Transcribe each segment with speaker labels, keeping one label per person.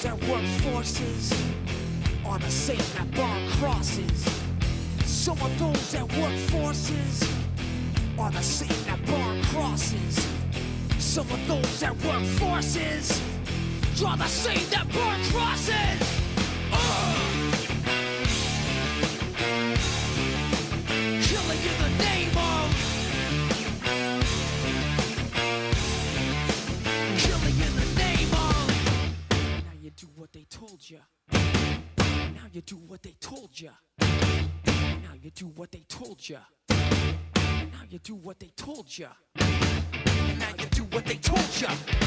Speaker 1: those that work forces are the same that bar crosses. Some of those that work forces are the same that bar crosses. Some of those that work forces draw the same that bar crosses. And now you do what they told ya.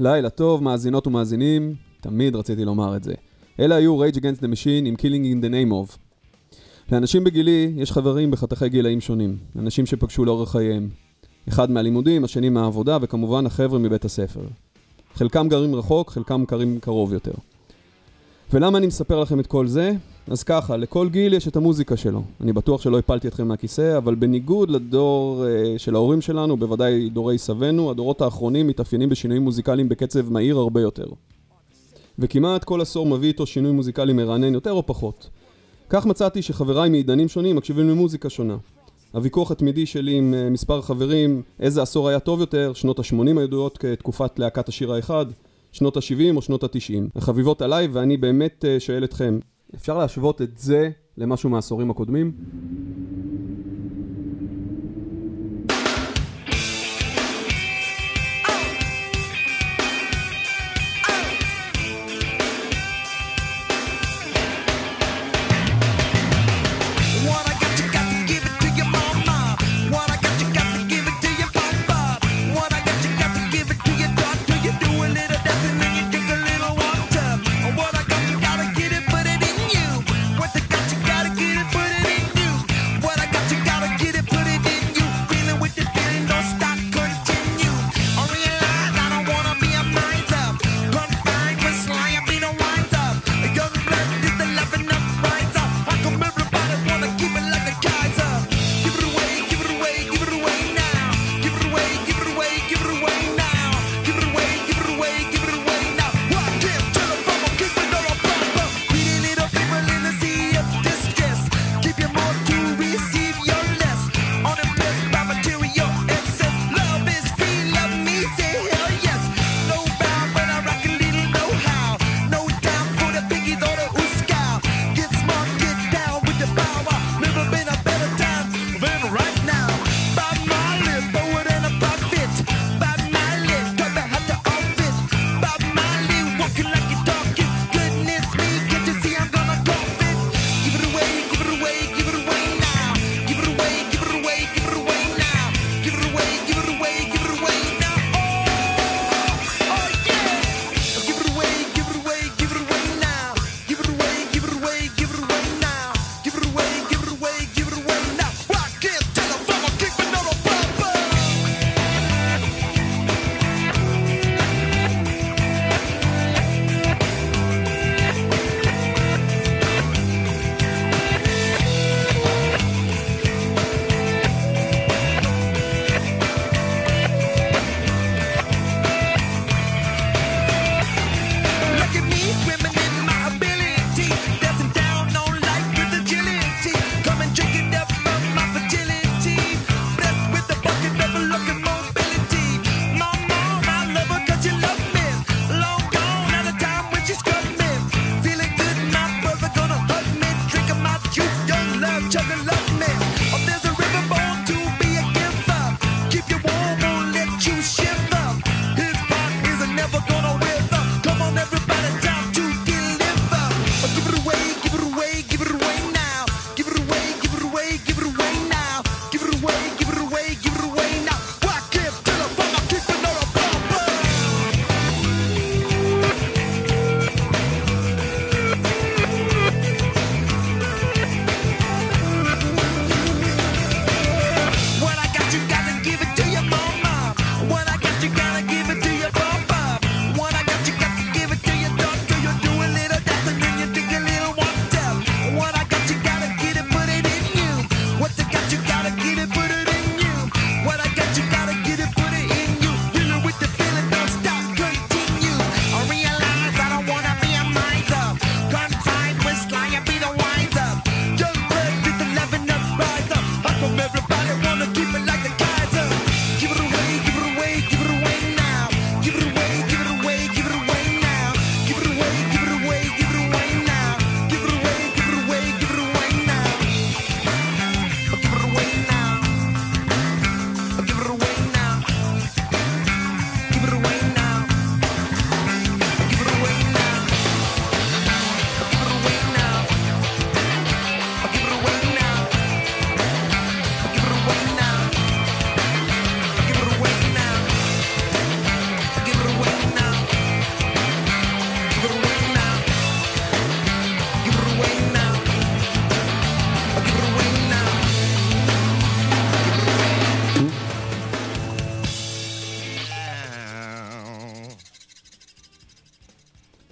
Speaker 2: לילה טוב, מאזינות ומאזינים, תמיד רציתי לומר את זה. אלה היו Rage Against the Machine עם Killing in the Name of. לאנשים בגילי יש חברים בחתכי גילאים שונים, אנשים שפגשו לאורך חייהם. אחד מהלימודים, השני מהעבודה, וכמובן החבר'ה מבית הספר. חלקם גרים רחוק, חלקם גרים קרוב יותר. ולמה אני מספר לכם את כל זה? אז ככה, לכל גיל יש את המוזיקה שלו. אני בטוח שלא הפלתי אתכם מהכיסא, אבל בניגוד לדור uh, של ההורים שלנו, בוודאי דורי סבינו, הדורות האחרונים מתאפיינים בשינויים מוזיקליים בקצב מהיר הרבה יותר. וכמעט כל עשור מביא איתו שינוי מוזיקלי מרענן יותר או פחות. כך מצאתי שחבריי מעידנים שונים מקשיבים למוזיקה שונה. הוויכוח התמידי שלי עם uh, מספר חברים, איזה עשור היה טוב יותר, שנות ה-80 הידועות כתקופת להקת השיר האחד, שנות ה-70 או שנות ה-90. החביבות עליי, ואני באמת uh, שואל אתכם, אפשר להשוות את זה למשהו מהעשורים הקודמים?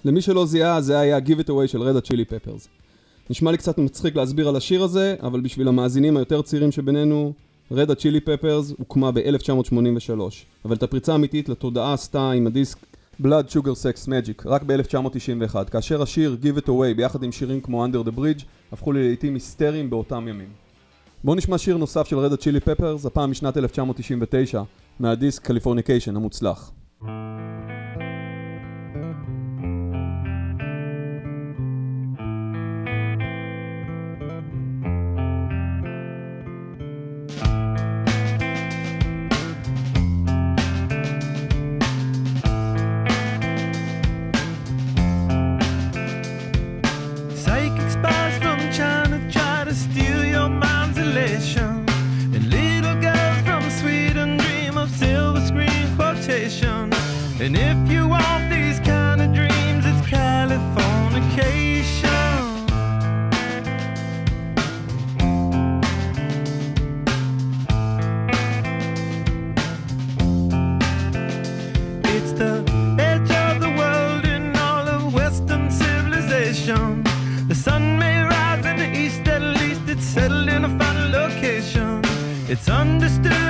Speaker 2: למי שלא זיהה, זה היה Give It Away של Red Hot Chili Peppers. נשמע לי קצת מצחיק להסביר על השיר הזה, אבל בשביל המאזינים היותר צעירים שבינינו, Red Hot Chili Peppers הוקמה ב-1983, אבל את הפריצה האמיתית לתודעה עשתה עם הדיסק Blood Sugar Sex Magic, רק ב-1991, כאשר השיר Give It Away ביחד עם שירים כמו Under the Bridge הפכו ללהיטים היסטריים באותם ימים. בואו נשמע שיר נוסף של Red Hot Chili Peppers, הפעם משנת 1999, מהדיסק Californication המוצלח. וכמובן היה
Speaker 3: And if you want these kind of dreams, it's Californication. It's the edge of the world in all of Western civilization. The sun may rise in the east, at least it's settled in a final location. It's understood.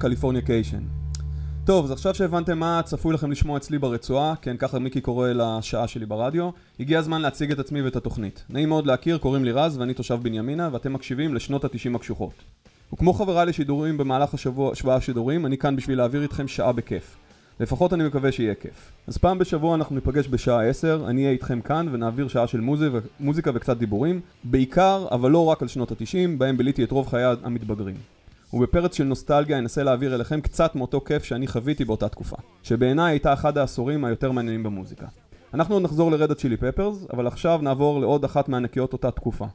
Speaker 2: Californication. טוב, אז עכשיו שהבנתם מה צפוי לכם לשמוע אצלי ברצועה, כן, ככה מיקי קורא לשעה שלי ברדיו, הגיע הזמן להציג את עצמי ואת התוכנית. נעים מאוד להכיר, קוראים לי רז ואני תושב בנימינה, ואתם מקשיבים לשנות התשעים הקשוחות. וכמו חבריי לשידורים במהלך השבוע, שבוע השידורים, אני כאן בשביל להעביר איתכם שעה בכיף. לפחות אני מקווה שיהיה כיף. אז פעם בשבוע אנחנו ניפגש בשעה 10, אני אהיה איתכם כאן ונעביר שעה של מוזיקה וקצת דיבורים, בעיקר, אבל לא רק על שנות ה-90, בהם ביליתי את רוב חיי המתבגרים. ובפרץ של נוסטלגיה אנסה להעביר אליכם קצת מאותו כיף שאני חוויתי באותה תקופה, שבעיניי הייתה אחד העשורים היותר מעניינים במוזיקה. אנחנו עוד נחזור לרד הצ'ילי פפרס, אבל עכשיו נעבור לעוד אחת מענקיות אותה תקופה.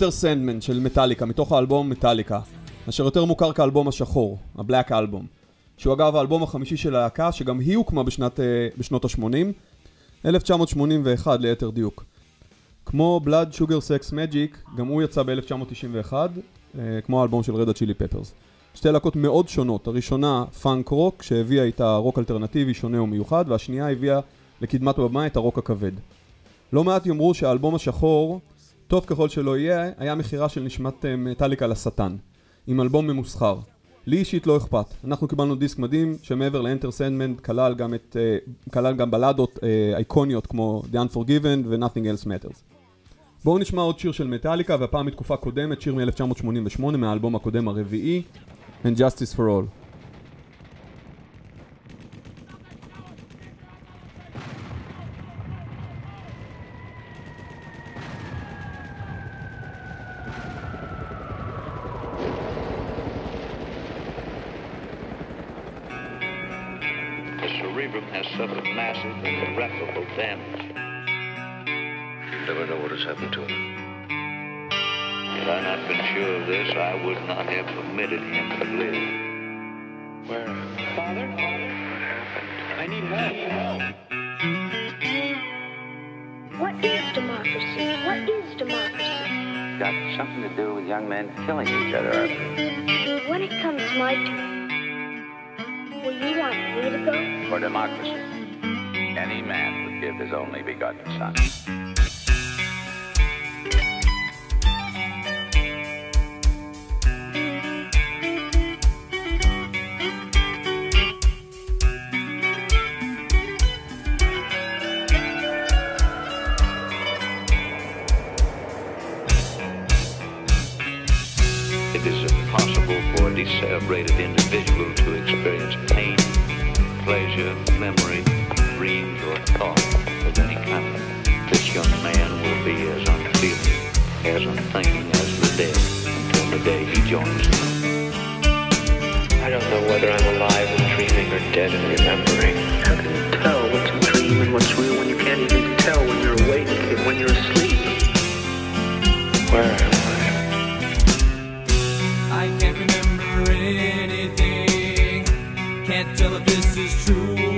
Speaker 2: Enter Sandman של מטאליקה, מתוך האלבום מטאליקה, אשר יותר מוכר כאלבום השחור, ה Black Album, שהוא אגב האלבום החמישי של הלהקה, שגם היא הוקמה בשנת, אה, בשנות ה-80, 1981 ליתר דיוק. כמו Blood Sugar Sex Magic, גם הוא יצא ב-1991, אה, כמו האלבום של Red Hot Chili Peppers. שתי להקות מאוד שונות, הראשונה פאנק רוק, שהביאה איתה רוק אלטרנטיבי שונה ומיוחד, והשנייה הביאה לקדמת הבמה את הרוק הכבד. לא מעט יאמרו שהאלבום השחור, טוב ככל שלא יהיה, היה מכירה של נשמת אה, מטאליקה לשטן, עם אלבום ממוסחר. לי אישית לא אכפת, אנחנו קיבלנו דיסק מדהים שמעבר לאנטר סנדמן כלל גם, את, uh, כלל גם בלדות uh, אייקוניות כמו The Unforgiven ו-Nothing Else Matters. בואו נשמע עוד שיר של מטאליקה והפעם מתקופה קודמת, שיר מ-1988 מהאלבום הקודם הרביעי, And Justice for All.
Speaker 4: Irreparable. You never know what has happened to him. Had I not been sure of this, I would not have permitted him to live.
Speaker 5: Where? Father? What happened? I need help. Help.
Speaker 6: What is democracy? What is democracy?
Speaker 4: got something to do with young men killing each other.
Speaker 6: When it comes my turn, will you want me to go?
Speaker 4: For democracy, any man would give his only begotten son. It is impossible for a decerebrated individual to experience pain, pleasure, memory, dreams, or thought of any kind. This young man will be as unfeeling, as unthinking as the dead until the day he joins them.
Speaker 5: I don't know whether I'm alive and dreaming or dead and remembering. How can you tell what's a dream and what's real when you can't even tell when you're awake and when you're asleep? Where am I?
Speaker 7: I can't remember anything. Can't tell if this is true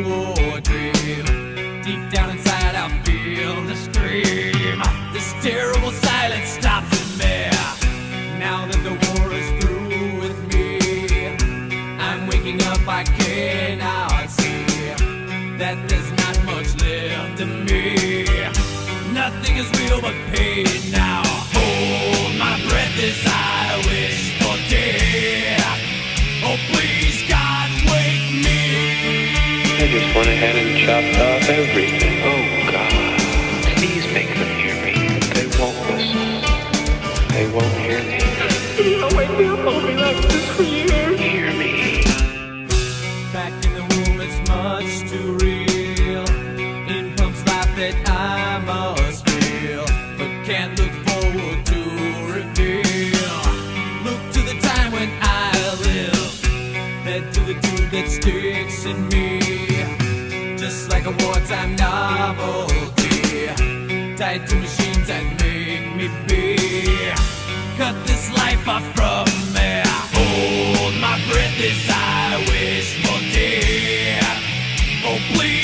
Speaker 5: went ahead and chopped off everything. Oh, God. Please make them hear me. They won't listen. They won't hear me.
Speaker 8: Don't wake up, I'll be like this for years.
Speaker 5: Hear me.
Speaker 7: Back in the womb, it's much too real. In pumps life that I must feel, but can't look forward to reveal. Look to the time when I live, led to the truth that sticks in me, just like a wartime novelty, tied to machines that make me be. Cut this life off from me. Hold my breath as I wish for death. Oh, please,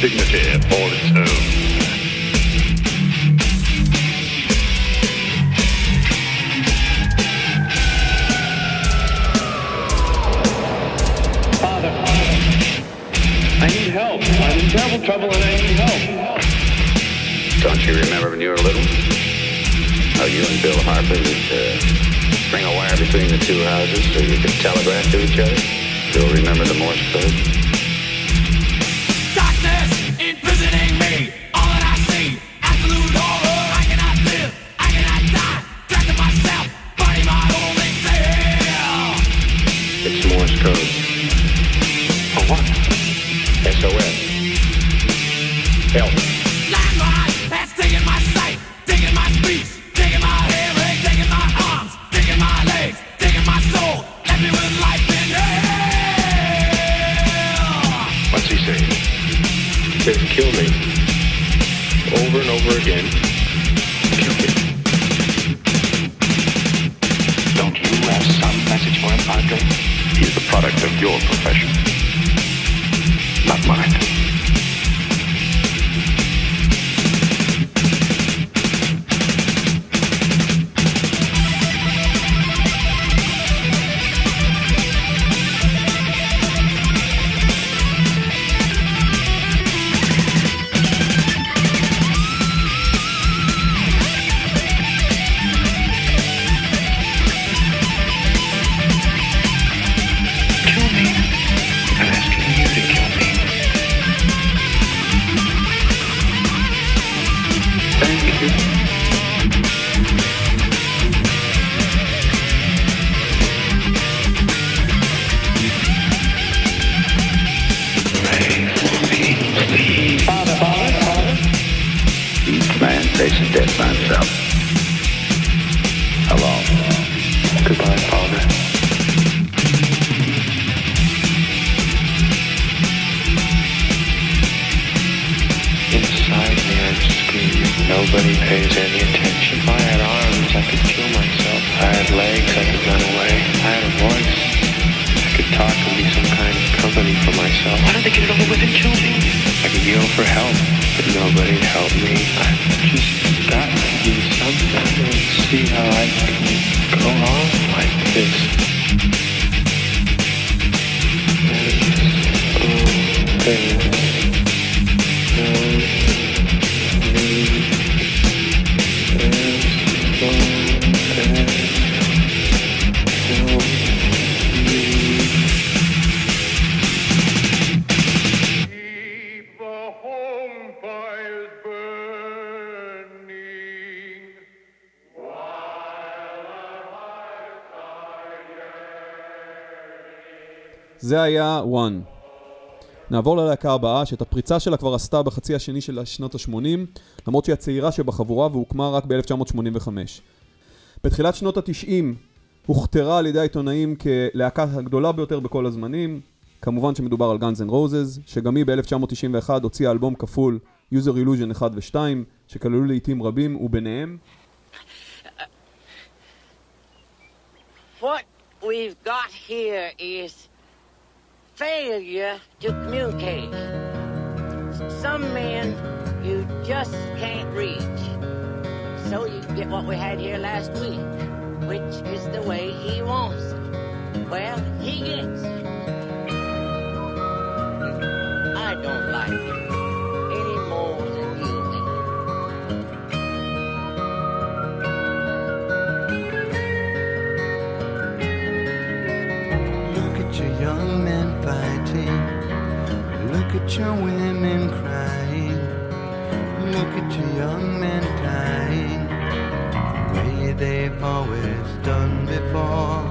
Speaker 9: dignity all its own.
Speaker 10: Father, I need help. I'm in terrible trouble and I need help.
Speaker 4: Don't you remember when you were little? How you and Bill Harper would uh, string a wire between the two houses so you could telegraph to each other? Still remember the Morse code?
Speaker 2: זה היה One. נעבור ללהקה הבאה, שאת הפריצה שלה כבר עשתה בחצי השני של שנות ה-80, למרות שהיא הצעירה שבחבורה והוקמה רק ב-1985. בתחילת שנות ה-90 הוכתרה על ידי העיתונאים כלהקה הגדולה ביותר בכל הזמנים, כמובן שמדובר על Guns N' Roses, שגם היא ב-1991 הוציאה אלבום כפול User Illusion 1 ו-2, שכללו לעיתים רבים, וביניהם
Speaker 11: What we've got here is failure to communicate. Some men you just can't reach. So you get what we had here last week, which is the way he wants. Well, he gets. I don't like it any more than
Speaker 1: fighting. Look at your women crying. Look at your young men dying. The way they've always done before.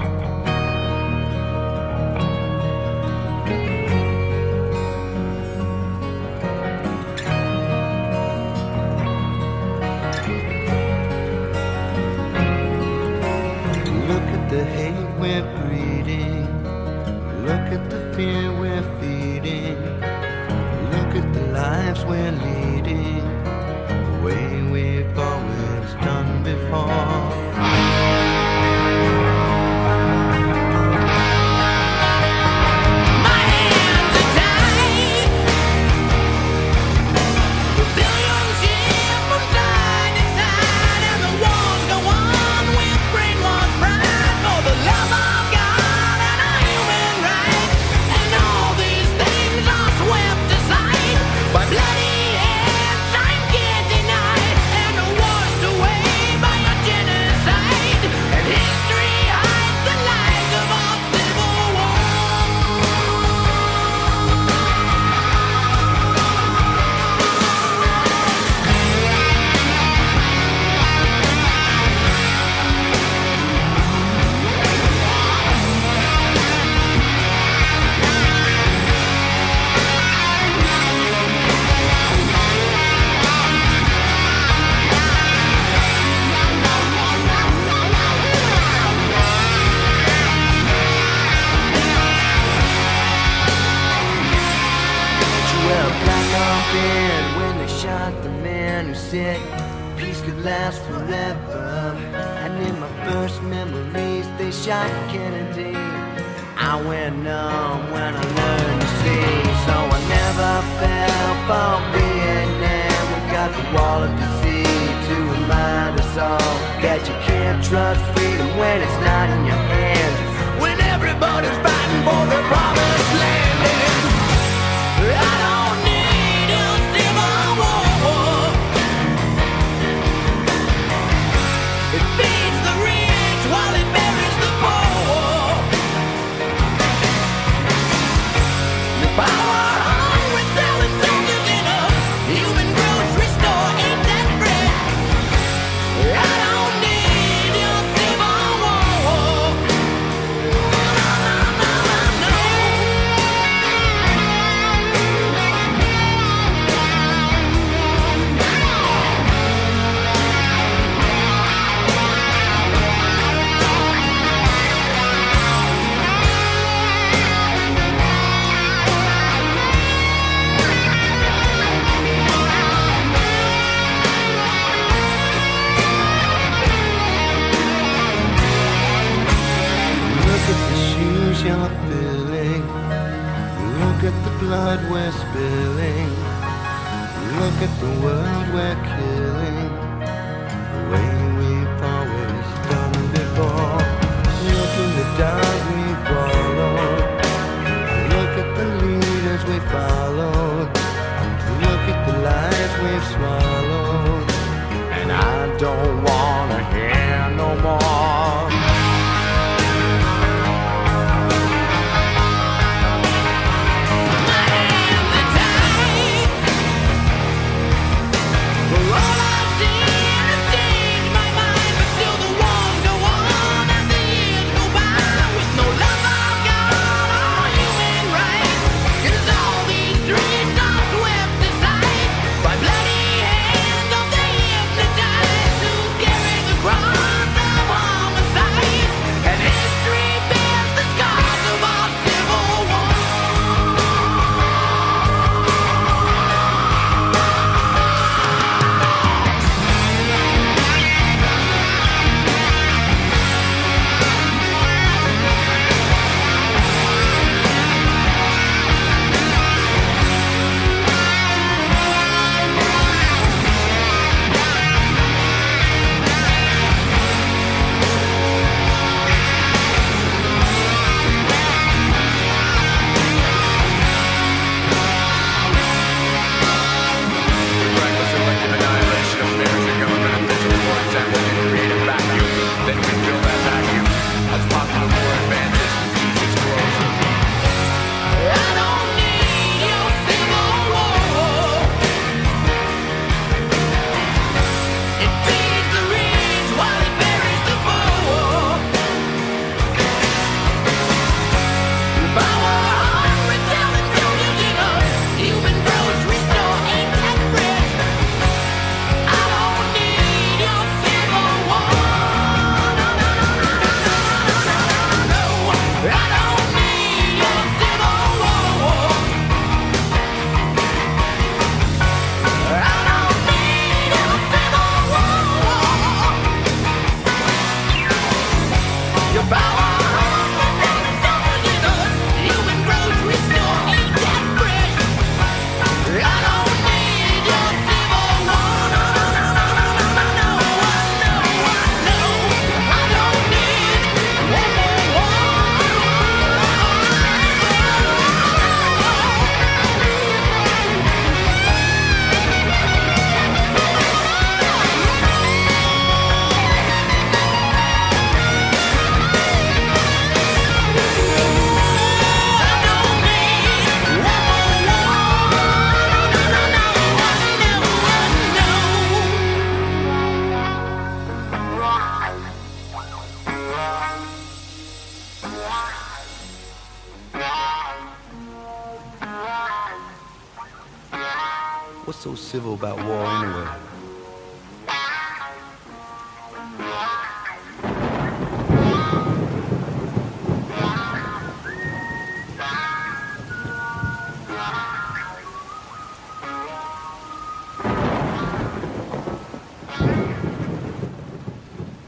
Speaker 1: What's so civil about war anyway?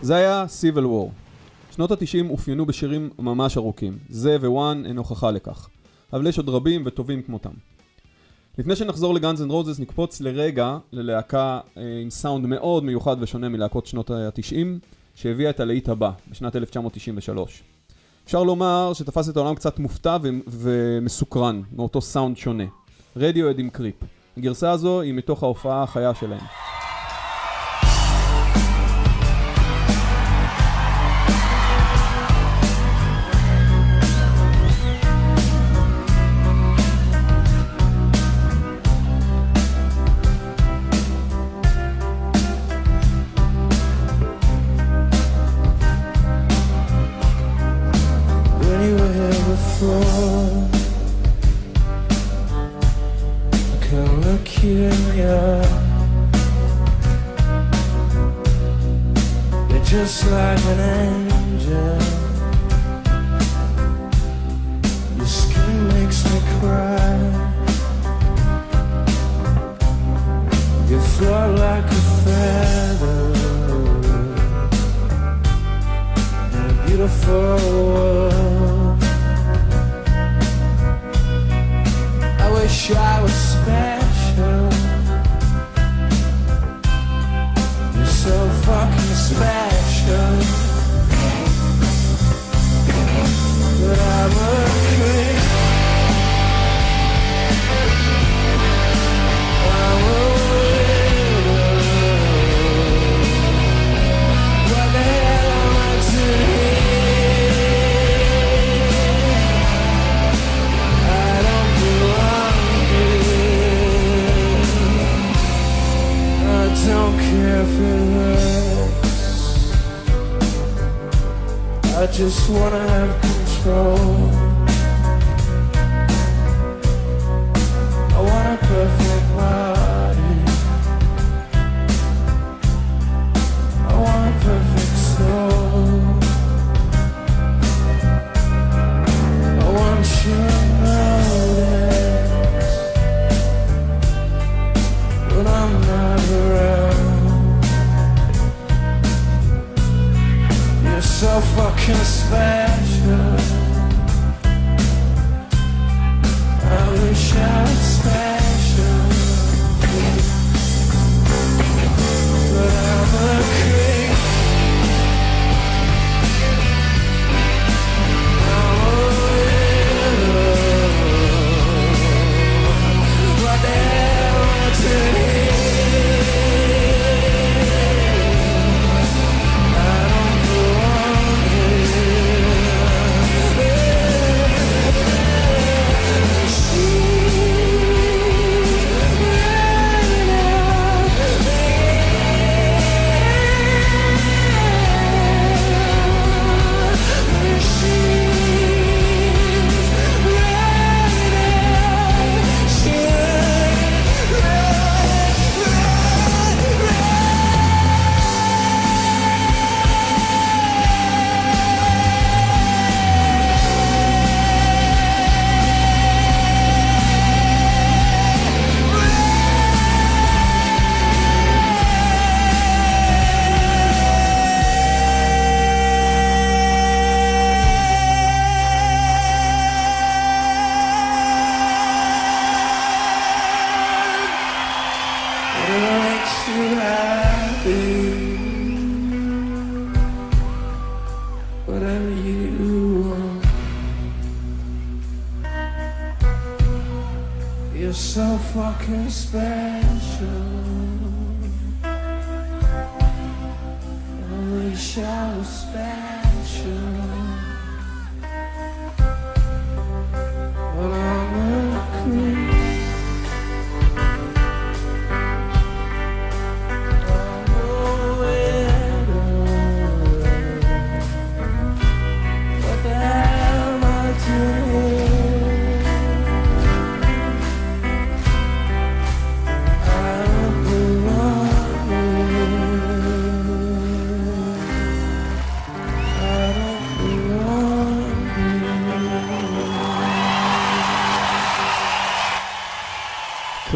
Speaker 2: זה היה Civil War. שנות התשעים אופיינו בשירים ממש ארוכים, זה וואן אין הוכחה לכך. אבל יש עוד רבים וטובים כמותם. לפני שנחזור ל Guns N' Roses נקפוץ לרגע ללהקה אה, עם סאונד מאוד מיוחד ושונה מלהקות שנות ה-90 שהביאה את הלהיט הבא בשנת 1993. אפשר לומר שתפס את העולם קצת מופתע ו- ומסוקרן מאותו סאונד שונה. רדיואד עם Creep. הגרסה הזו היא מתוך ההופעה החיה שלהם.
Speaker 3: beautiful world. I wish I was special. You're so fucking special. But I'm a just wanna have control.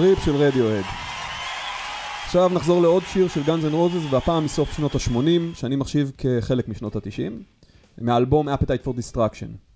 Speaker 2: Creep של רדיואד. עכשיו נחזור לעוד שיר של Guns N' Roses, והפעם מסוף שנות ה-80, שאני מחשיב כחלק משנות ה-90, מהאלבום Appetite for Destruction.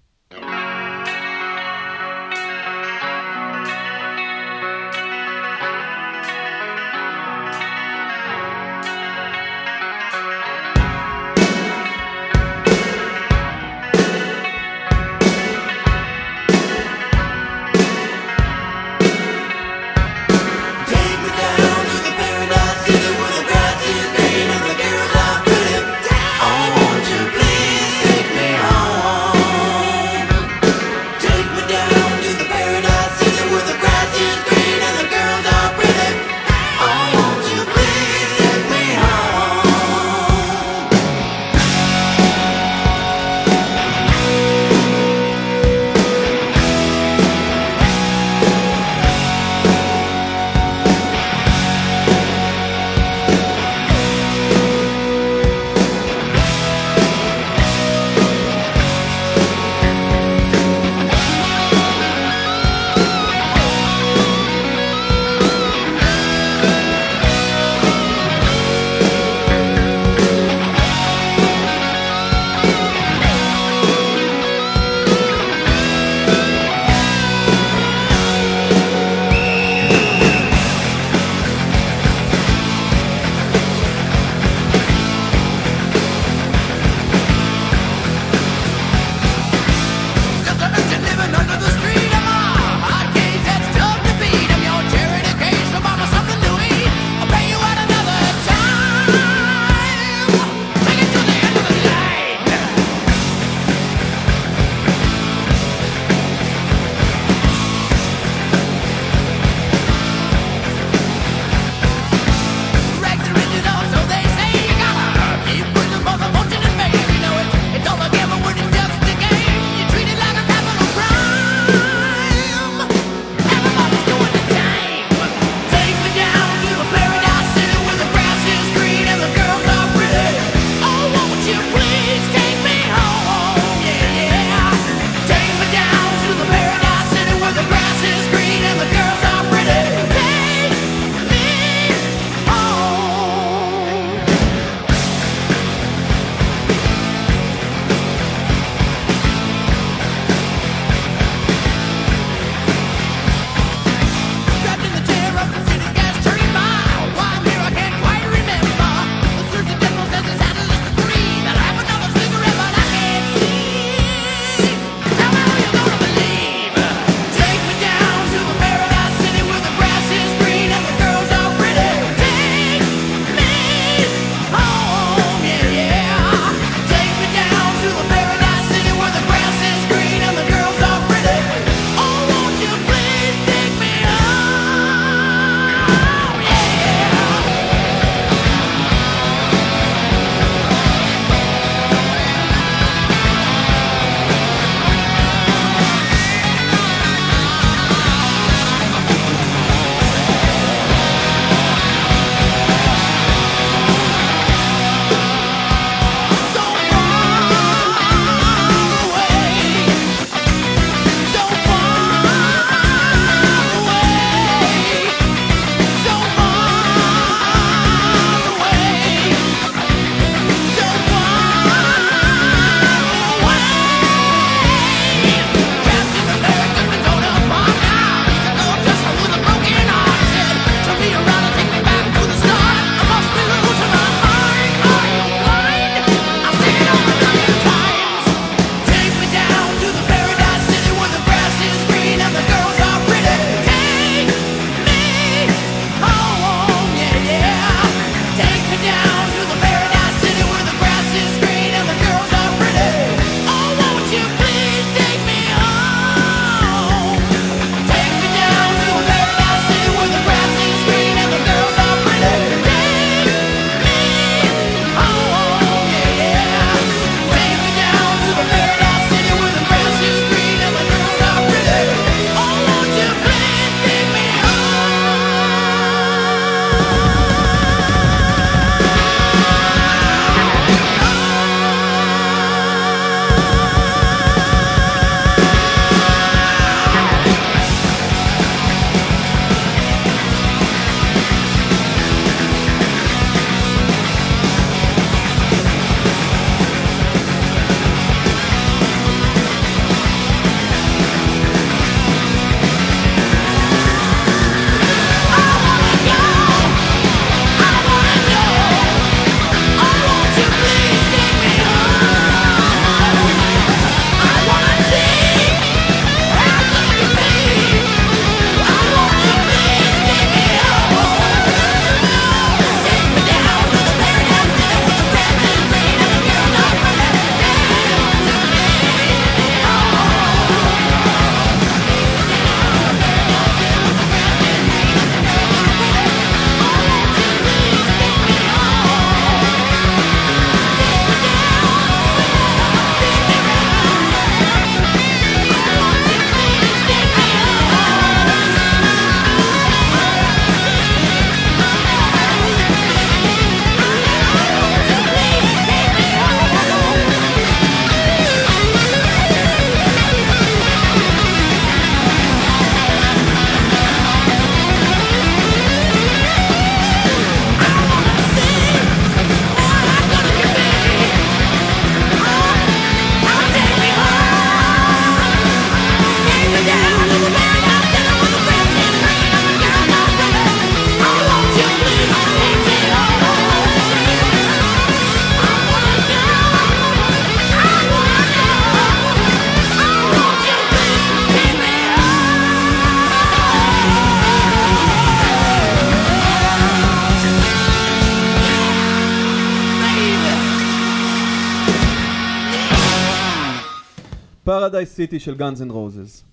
Speaker 2: Paradise City של Guns N' Roses.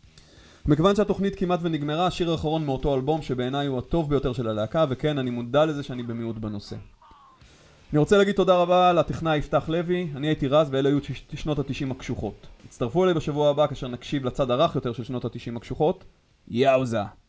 Speaker 2: מכיוון שהתוכנית כמעט ונגמרה, השיר האחרון מאותו אלבום שבעיניי הוא הטוב ביותר של הלהקה, וכן, אני מודע לזה שאני במיעוט בנושא. אני רוצה להגיד תודה רבה לטכנאי יפתח לוי, אני הייתי רז ואלה היו שנות התשעים הקשוחות. הצטרפו אליי בשבוע הבא כאשר נקשיב לצד הרך יותר של שנות התשעים הקשוחות. Yowza!